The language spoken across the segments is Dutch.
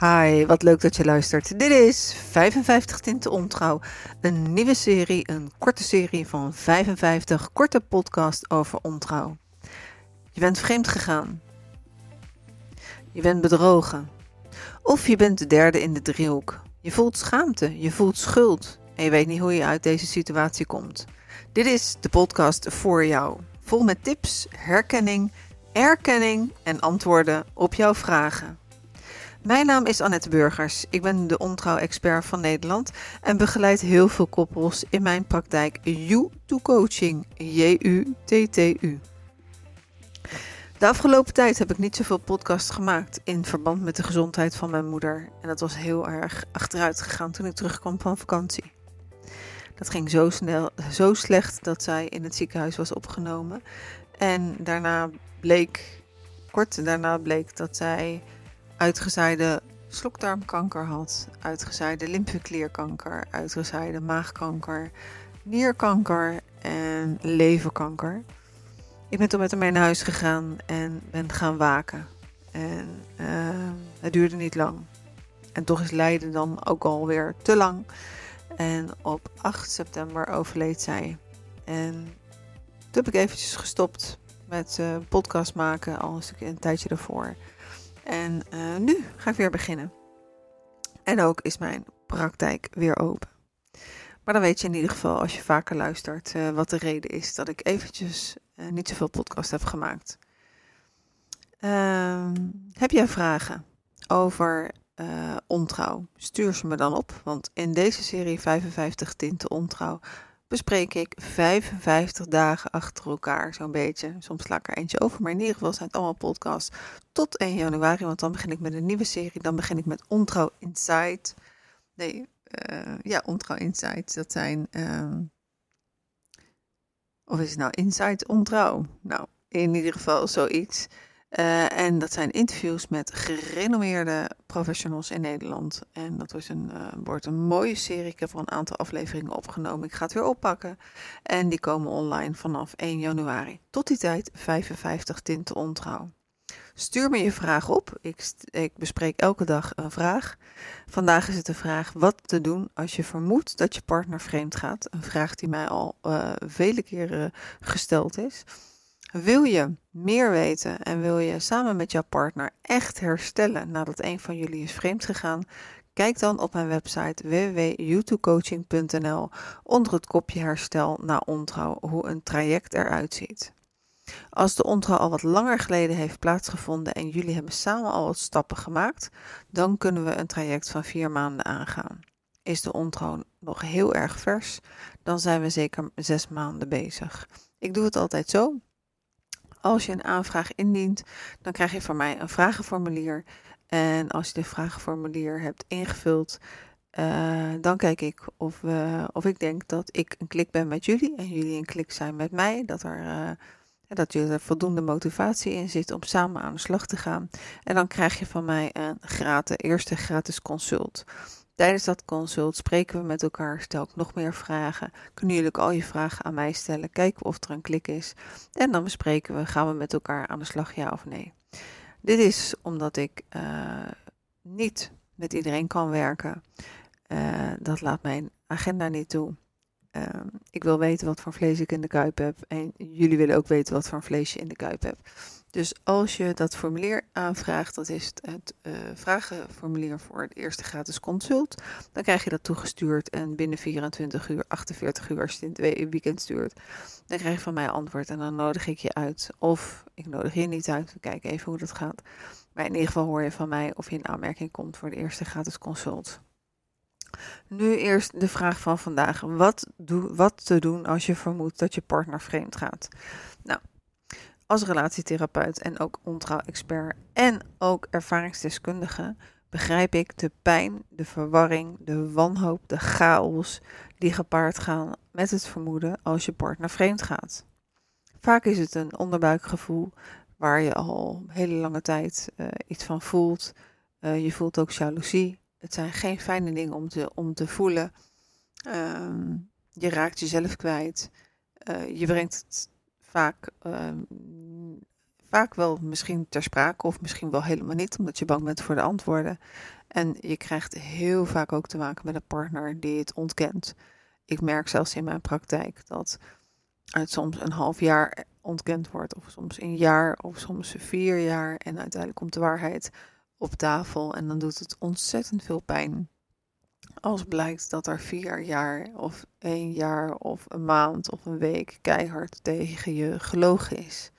Hi, wat leuk dat je luistert. Dit is 55 Tinten Ontrouw, een nieuwe serie, een korte serie van 55 korte podcasts over ontrouw. Je bent vreemd gegaan. Je bent bedrogen. Of je bent de derde in de driehoek. Je voelt schaamte, je voelt schuld en je weet niet hoe je uit deze situatie komt. Dit is de podcast voor jou, vol met tips, herkenning, erkenning en antwoorden op jouw vragen. Mijn naam is Annette Burgers. Ik ben de ontrouw-expert van Nederland en begeleid heel veel koppels in mijn praktijk U2Coaching, J-U-T-T-U. De afgelopen tijd heb ik niet zoveel podcasts gemaakt in verband met de gezondheid van mijn moeder. En dat was heel erg achteruit gegaan toen ik terugkwam van vakantie. Dat ging zo snel, zo slecht dat zij in het ziekenhuis was opgenomen. En daarna bleek, kort daarna bleek dat zij uitgezaaide slokdarmkanker had, uitgezaaide lymfeklierkanker, uitgezaaide maagkanker, nierkanker en leverkanker. Ik ben toen met hem mee naar huis gegaan en ben gaan waken. En uh, het duurde niet lang. En toch is lijden dan ook alweer te lang. En op 8 september overleed zij. En toen heb ik eventjes gestopt met uh, podcast maken, al een, een tijdje ervoor. En uh, nu ga ik weer beginnen. En ook is mijn praktijk weer open. Maar dan weet je in ieder geval, als je vaker luistert, uh, wat de reden is dat ik eventjes uh, niet zoveel podcast heb gemaakt. Uh, heb jij vragen over ontrouw? Stuur ze me dan op, want in deze serie 55 Tinten Ontrouw bespreek ik 55 dagen achter elkaar, zo'n beetje. Soms sla ik er eentje over, maar in ieder geval zijn het allemaal podcasts tot 1 januari, want dan begin ik met een nieuwe serie. Dan begin ik met Ontrouw Insight. Nee, uh, ja, Ontrouw Insight. Dat zijn, uh, of is het nou Insight Ontrouw? Nou, in ieder geval zoiets. Uh, en dat zijn interviews met gerenommeerde professionals in Nederland. En dat was een, uh, wordt een mooie serie. Ik heb er een aantal afleveringen opgenomen. Ik ga het weer oppakken. En die komen online vanaf 1 januari. Tot die tijd 55 tinten ontrouw. Stuur me je vraag op. Ik, ik, bespreek elke dag een vraag. Vandaag is het de vraag wat te doen als je vermoedt dat je partner vreemd gaat. Een vraag die mij al uh, vele keren gesteld is. Wil je meer weten en wil je samen met jouw partner echt herstellen nadat een van jullie is vreemd gegaan? Kijk dan op mijn website www.youtubecoaching.nl onder het kopje herstel na ontrouw hoe een traject eruit ziet. Als de ontrouw al wat langer geleden heeft plaatsgevonden en jullie hebben samen al wat stappen gemaakt, dan kunnen we een traject van vier maanden aangaan. Is de ontrouw nog heel erg vers, dan zijn we zeker zes maanden bezig. Ik doe het altijd zo. Als je een aanvraag indient, dan krijg je van mij een vragenformulier. En als je de vragenformulier hebt ingevuld, uh, dan kijk ik of, we, of ik denk dat ik een klik ben met jullie en jullie een klik zijn met mij. Dat er, uh, dat er voldoende motivatie in zit om samen aan de slag te gaan. En dan krijg je van mij een gratis, eerste gratis consult. Tijdens dat consult spreken we met elkaar, stel ik nog meer vragen. Kunnen jullie ook al je vragen aan mij stellen, kijken of er een klik is. En dan bespreken we, gaan we met elkaar aan de slag, ja of nee. Dit is omdat ik uh, niet met iedereen kan werken. Uh, dat laat mijn agenda niet toe. Uh, ik wil weten wat voor vlees ik in de kuip heb. En jullie willen ook weten wat voor vlees je in de kuip hebt. Dus als je dat formulier aanvraagt, dat is het, uh, vragenformulier voor het eerste gratis consult, dan krijg je dat toegestuurd en binnen 24 uur, 48 uur, als je het in weekend stuurt, dan krijg je van mij antwoord en dan nodig ik je uit. Of ik nodig je niet uit, we kijken even hoe dat gaat. Maar in ieder geval hoor je van mij of je in aanmerking komt voor de eerste gratis consult. Nu eerst de vraag van vandaag. Wat, wat te doen als je vermoedt dat je partner vreemd gaat? Nou, als relatietherapeut en ook ontrouw-expert en ook ervaringsdeskundige begrijp ik de pijn, de verwarring, de wanhoop, de chaos die gepaard gaan met het vermoeden als je partner vreemd gaat. Vaak is het een onderbuikgevoel waar je al hele lange tijd uh, iets van voelt. Uh, je voelt ook jaloezie. Het zijn geen fijne dingen om te, om te voelen. Uh, je raakt jezelf kwijt. Uh, je brengt het vaak, uh, vaak wel misschien ter sprake of misschien wel helemaal niet, omdat je bang bent voor de antwoorden. En je krijgt heel vaak ook te maken met een partner die het ontkent. Ik merk zelfs in mijn praktijk dat het soms een half jaar ontkend wordt, of soms een jaar, of soms vier jaar. En uiteindelijk komt de waarheid op tafel en dan doet het ontzettend veel pijn. Als blijkt dat er vier jaar, of één jaar, of een maand, of een week keihard tegen je gelogen is.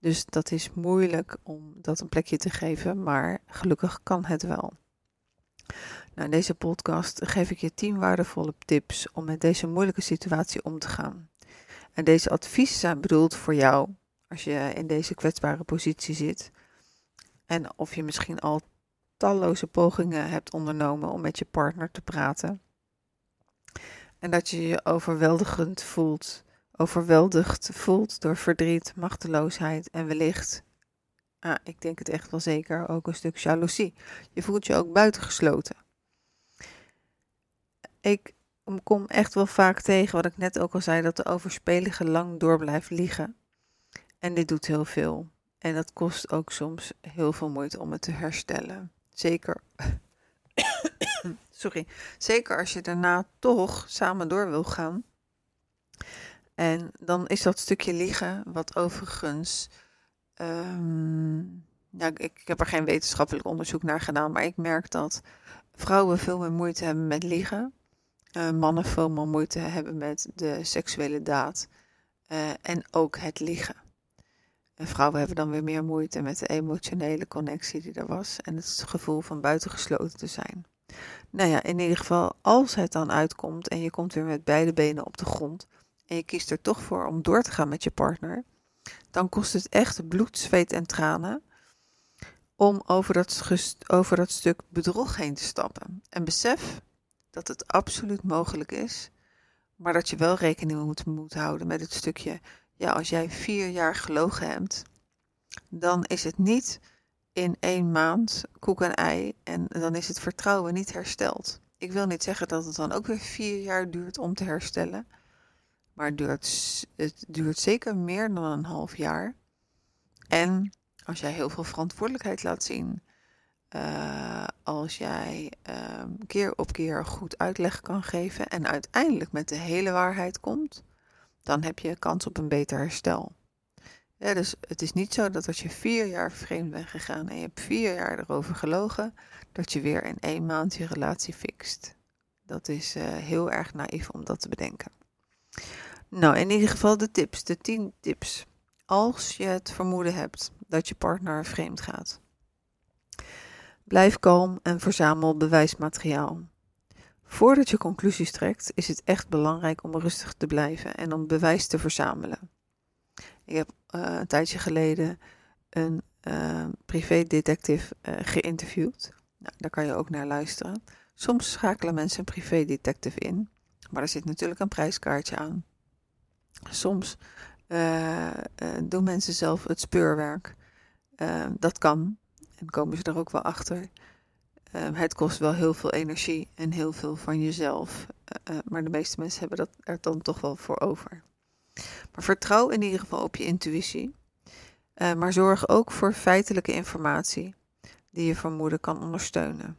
Dus dat is moeilijk om dat een plekje te geven, maar gelukkig kan het wel. Nou, in deze podcast geef ik je 10 waardevolle tips om met deze moeilijke situatie om te gaan. En deze adviezen zijn bedoeld voor jou als je in deze kwetsbare positie zit. En of je misschien al talloze pogingen hebt ondernomen om met je partner te praten. En dat je je overweldigend voelt, overweldigd voelt door verdriet, machteloosheid en wellicht, ah, ik denk het echt wel zeker, ook een stuk jaloezie. Je voelt je ook buitengesloten. Ik kom echt wel vaak tegen, wat ik net ook al zei, dat de overspelige lang door blijft liegen. En dit doet heel veel. En dat kost ook soms heel veel moeite om het te herstellen. Zeker. Sorry. Zeker als je daarna toch samen door wil gaan. En dan is dat stukje liegen, wat overigens. Um, ja, ik, heb er geen wetenschappelijk onderzoek naar gedaan, maar ik merk dat vrouwen veel meer moeite hebben met liegen. Uh, mannen veel meer moeite hebben met de seksuele daad. Uh, en ook het liegen. En vrouwen hebben dan weer meer moeite met de emotionele connectie die er was en het gevoel van buitengesloten te zijn. Nou ja, in ieder geval, als het dan uitkomt en je komt weer met beide benen op de grond en je kiest er toch voor om door te gaan met je partner, dan kost het echt bloed, zweet en tranen om over dat, over dat stuk bedrog heen te stappen. En besef dat het absoluut mogelijk is, maar dat je wel rekening moet, moet houden met het stukje ja, als jij vier jaar gelogen hebt, dan is het niet in één maand koek en ei en dan is het vertrouwen niet hersteld. Ik wil niet zeggen dat het dan ook weer vier jaar duurt om te herstellen, maar het duurt, het duurt zeker meer dan een half jaar. En als jij heel veel verantwoordelijkheid laat zien, uh, als jij uh, keer op keer goed uitleg kan geven en uiteindelijk met de hele waarheid komt, dan heb je kans op een beter herstel. Dus het is niet zo dat als je vier jaar vreemd bent gegaan en je hebt vier jaar erover gelogen, dat je weer in één maand je relatie fixt. Dat is uh, heel erg naïef om dat te bedenken. Nou, in ieder geval de tips, de 10 tips. Als je het vermoeden hebt dat je partner vreemd gaat. Blijf kalm en verzamel bewijsmateriaal. Voordat je conclusies trekt, is het echt belangrijk om rustig te blijven en om bewijs te verzamelen. Ik heb uh, een tijdje geleden een uh, privédetective uh, geïnterviewd. Nou, daar kan je ook naar luisteren. Soms schakelen mensen een privédetective in, maar er zit natuurlijk een prijskaartje aan. Soms doen mensen zelf het speurwerk. dat kan en komen ze er ook wel achter. Ehm, het kost wel heel veel energie en heel veel van jezelf. Uh, maar de meeste mensen hebben dat er dan toch wel voor over. Maar vertrouw in ieder geval op je intuïtie. Uh, maar zorg ook voor feitelijke informatie die je vermoeden kan ondersteunen.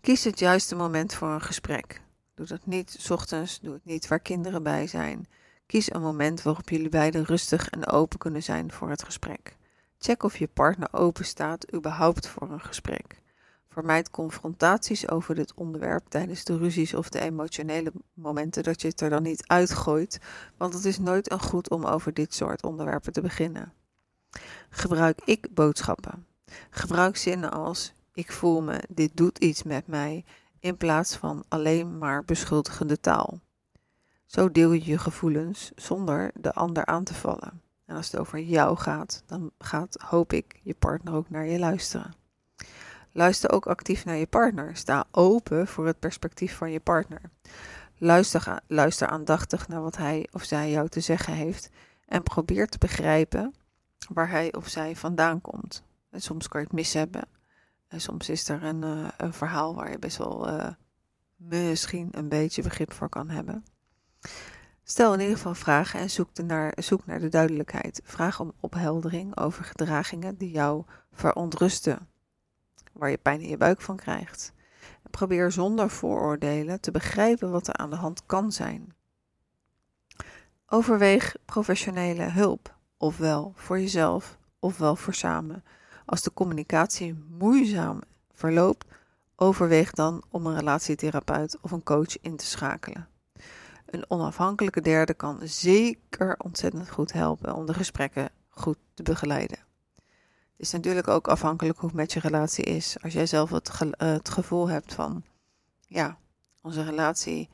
Kies het juiste moment voor een gesprek. Doe dat niet s ochtends, doe het niet waar kinderen bij zijn. Kies een moment waarop jullie beiden rustig en open kunnen zijn voor het gesprek. Check of je partner open staat überhaupt voor een gesprek. Vermijd confrontaties over dit onderwerp tijdens de ruzies of de emotionele momenten dat je het er dan niet uitgooit, want het is nooit een goed om over dit soort onderwerpen te beginnen. Gebruik ik-boodschappen. Gebruik zinnen als ik voel me, dit doet iets met mij, in plaats van alleen maar beschuldigende taal. Zo deel je je gevoelens zonder de ander aan te vallen. En als het over jou gaat, dan gaat, hoop ik, je partner ook naar je luisteren. Luister ook actief naar je partner. Sta open voor het perspectief van je partner. Luister, luister aandachtig naar wat hij of zij jou te zeggen heeft en probeer te begrijpen waar hij of zij vandaan komt. En soms kan je het mis hebben. En soms is er een, uh, een verhaal waar je best wel uh, misschien een beetje begrip voor kan hebben. Stel in ieder geval vragen en zoek, naar, zoek naar de duidelijkheid. Vraag om opheldering over gedragingen die jou verontrusten. waar je pijn in je buik van krijgt. Probeer zonder vooroordelen te begrijpen wat er aan de hand kan zijn. Overweeg professionele hulp, ofwel voor jezelf ofwel voor samen. Als de communicatie moeizaam verloopt, overweeg dan om een relatietherapeut of een coach in te schakelen. Een onafhankelijke derde kan zeker ontzettend goed helpen om de gesprekken goed te begeleiden. Het is natuurlijk ook afhankelijk hoe het met je relatie is. Als jij zelf het, het gevoel hebt van, ja, onze relatie,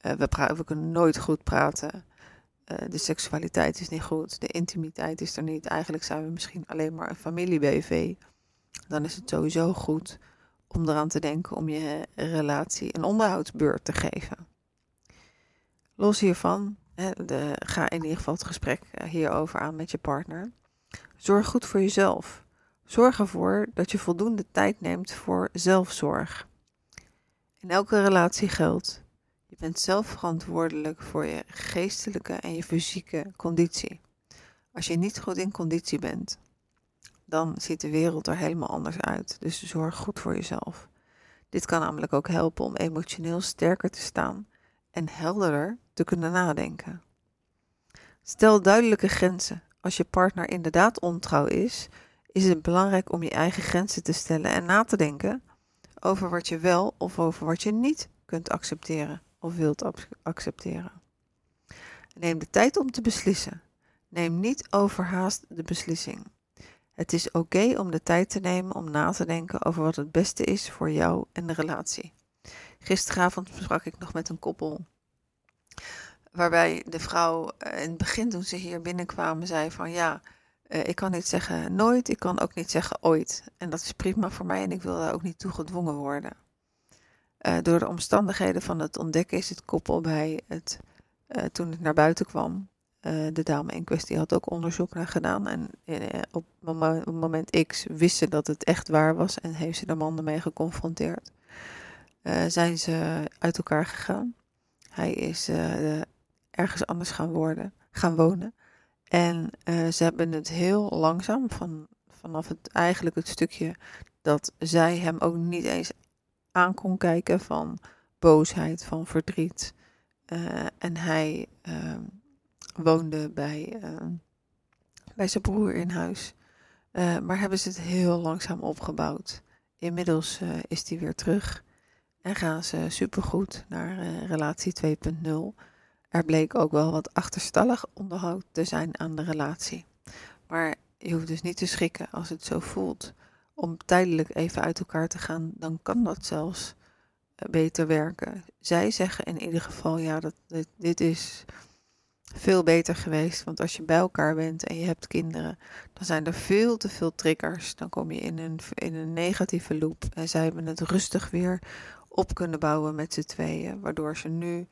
uh, we, we, kunnen nooit goed praten. Uh, de seksualiteit is niet goed, de intimiteit is er niet. Eigenlijk zijn we misschien alleen maar een familie-BV. Dan is het sowieso goed om eraan te denken om je relatie een onderhoudsbeurt te geven. Los hiervan, hè, de, ga in ieder geval het gesprek eh, hierover aan met je partner. Zorg goed voor jezelf. Zorg ervoor dat je voldoende tijd neemt voor zelfzorg. In elke relatie geldt, je bent zelf verantwoordelijk voor je geestelijke en je fysieke conditie. Als je niet goed in conditie bent, dan ziet de wereld er helemaal anders uit. Dus zorg goed voor jezelf. Dit kan namelijk ook helpen om emotioneel sterker te staan en helderder te kunnen nadenken. Stel duidelijke grenzen. Als je partner inderdaad ontrouw is, is het belangrijk om je eigen grenzen te stellen en na te denken over wat je wel of over wat je niet kunt accepteren of wilt accepteren. Neem de tijd om te beslissen. Neem niet overhaast de beslissing. Het is oké om de tijd te nemen om na te denken over wat het beste is voor jou en de relatie. Gisteravond sprak ik nog met een koppel. Waarbij de vrouw eh, in het begin, toen ze hier binnenkwamen, zei van ja, eh, ik kan niet zeggen nooit, ik kan ook niet zeggen ooit. En dat is prima voor mij en ik wil daar ook niet toe gedwongen worden. Uh, door de omstandigheden van het ontdekken is het koppel bij het, toen het naar buiten kwam, de dame in kwestie had ook onderzoek naar gedaan. En op moment X wist ze dat het echt waar was en heeft ze de man ermee geconfronteerd. Zijn ze uit elkaar gegaan. Hij is ergens anders gaan, gaan wonen. En ze hebben het heel langzaam, van, vanaf het, eigenlijk het stukje dat zij hem ook niet eens aan kon kijken van boosheid, van verdriet. en hij ehm, woonde bij, uh, bij zijn broer in huis. Maar hebben ze het heel langzaam opgebouwd. Inmiddels is hij weer terug en gaan ze supergoed naar relatie 2.0. Er bleek ook wel wat achterstallig onderhoud te zijn aan de relatie. Maar je hoeft dus niet te schrikken als het zo voelt. Om tijdelijk even uit elkaar te gaan, dan kan dat zelfs beter werken. Zij zeggen in ieder geval, ja, dat, dit, dit is veel beter geweest. Want als je bij elkaar bent en je hebt kinderen, dan zijn er veel te veel triggers. Dan kom je in een, in een negatieve loop. En zij hebben het rustig weer op kunnen bouwen met z'n tweeën. Waardoor ze nu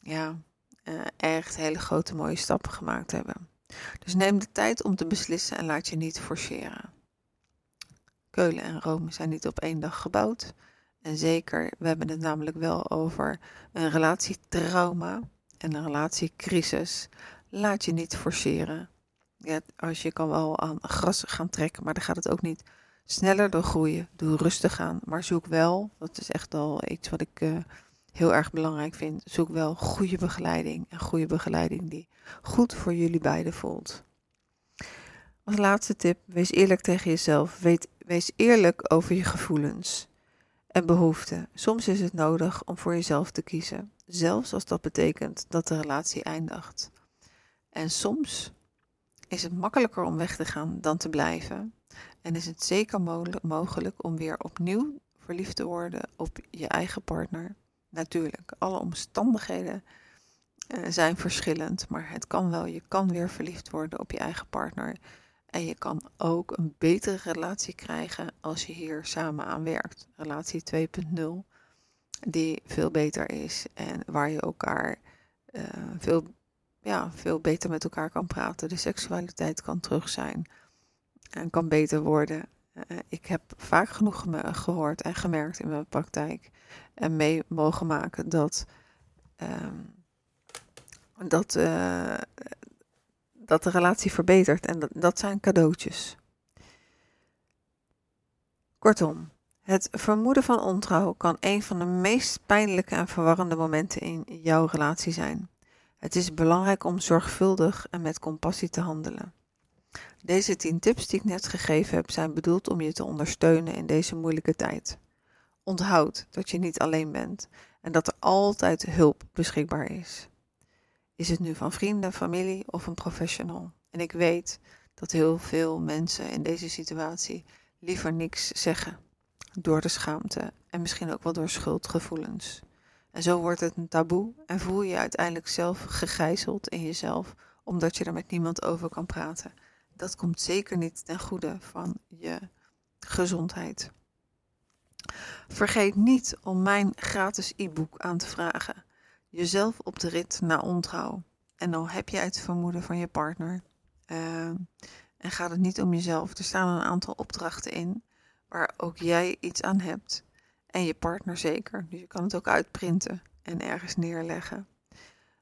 ja, uh, echt hele grote mooie stappen gemaakt hebben. Dus neem de tijd om te beslissen en laat je niet forceren. Keulen en Rome zijn niet op één dag gebouwd. En zeker, we hebben het namelijk wel over een relatietrauma en een relatiecrisis. Laat je niet forceren. Ja, als je kan wel aan gras gaan trekken, maar dan gaat het ook niet sneller door groeien. Doe rustig aan, maar zoek wel, dat is echt al iets wat ik uh, heel erg belangrijk vind, zoek wel goede begeleiding. En goede begeleiding die goed voor jullie beiden voelt. Als laatste tip, wees eerlijk tegen jezelf. Wees eerlijk over je gevoelens en behoeften. Soms is het nodig om voor jezelf te kiezen zelfs als dat betekent dat de relatie eindigt. En soms is het makkelijker om weg te gaan dan te blijven. En is het zeker mogelijk om weer opnieuw verliefd te worden op je eigen partner. Natuurlijk, alle omstandigheden uh, zijn verschillend, maar het kan wel. Je kan weer verliefd worden op je eigen partner. En je kan ook een betere relatie krijgen als je hier samen aan werkt. Relatie 2.0 die veel beter is en waar je elkaar uh, veel, ja, veel beter met elkaar kan praten. De seksualiteit kan terug zijn en kan beter worden. Uh, ik heb vaak genoeg gehoord en gemerkt in mijn praktijk en mee mogen maken dat, uh, dat, uh, dat de relatie verbetert. En dat, dat zijn cadeautjes. Kortom, het vermoeden van ontrouw kan een van de meest pijnlijke en verwarrende momenten in jouw relatie zijn. Het is belangrijk om zorgvuldig en met compassie te handelen. Deze 10 tips die ik net gegeven heb zijn bedoeld om je te ondersteunen in deze moeilijke tijd. Onthoud dat je niet alleen bent en dat er altijd hulp beschikbaar is. Is het nu van vrienden, familie of een professional? En ik weet dat heel veel mensen in deze situatie liever niks zeggen. Door de schaamte en misschien ook wel door schuldgevoelens. En zo wordt het een taboe en voel je je uiteindelijk zelf gegijzeld in jezelf, omdat je er met niemand over kan praten. Dat komt zeker niet ten goede van je gezondheid. Vergeet niet om mijn gratis e-book aan te vragen. Jezelf op de rit naar ontrouw. En dan heb je het vermoeden van je partner. Uh, en gaat het niet om jezelf. Er staan een aantal opdrachten in waar ook jij iets aan hebt. En je partner zeker. Dus je kan het ook uitprinten en ergens neerleggen.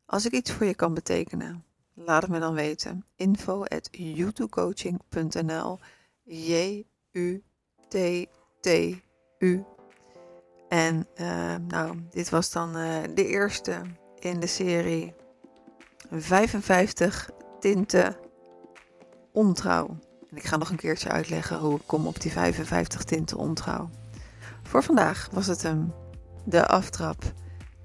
Als ik iets voor je kan betekenen, laat het me dan weten. Info at youtubecoaching.nl J-U-T-T-U. En uh, nou, dit was dan uh, de eerste in de serie 55 tinten ontrouw. En ik ga nog een keertje uitleggen hoe ik kom op die 55 tinten ontrouw. Voor vandaag was het hem, de aftrap.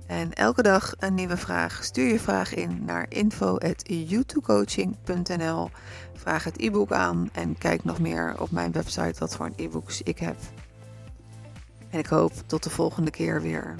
En elke dag een nieuwe vraag. Stuur je vraag in naar info.youtubecoaching.nl. Vraag het e-book aan en kijk nog meer op mijn website wat voor e-books ik heb. En ik hoop tot de volgende keer weer.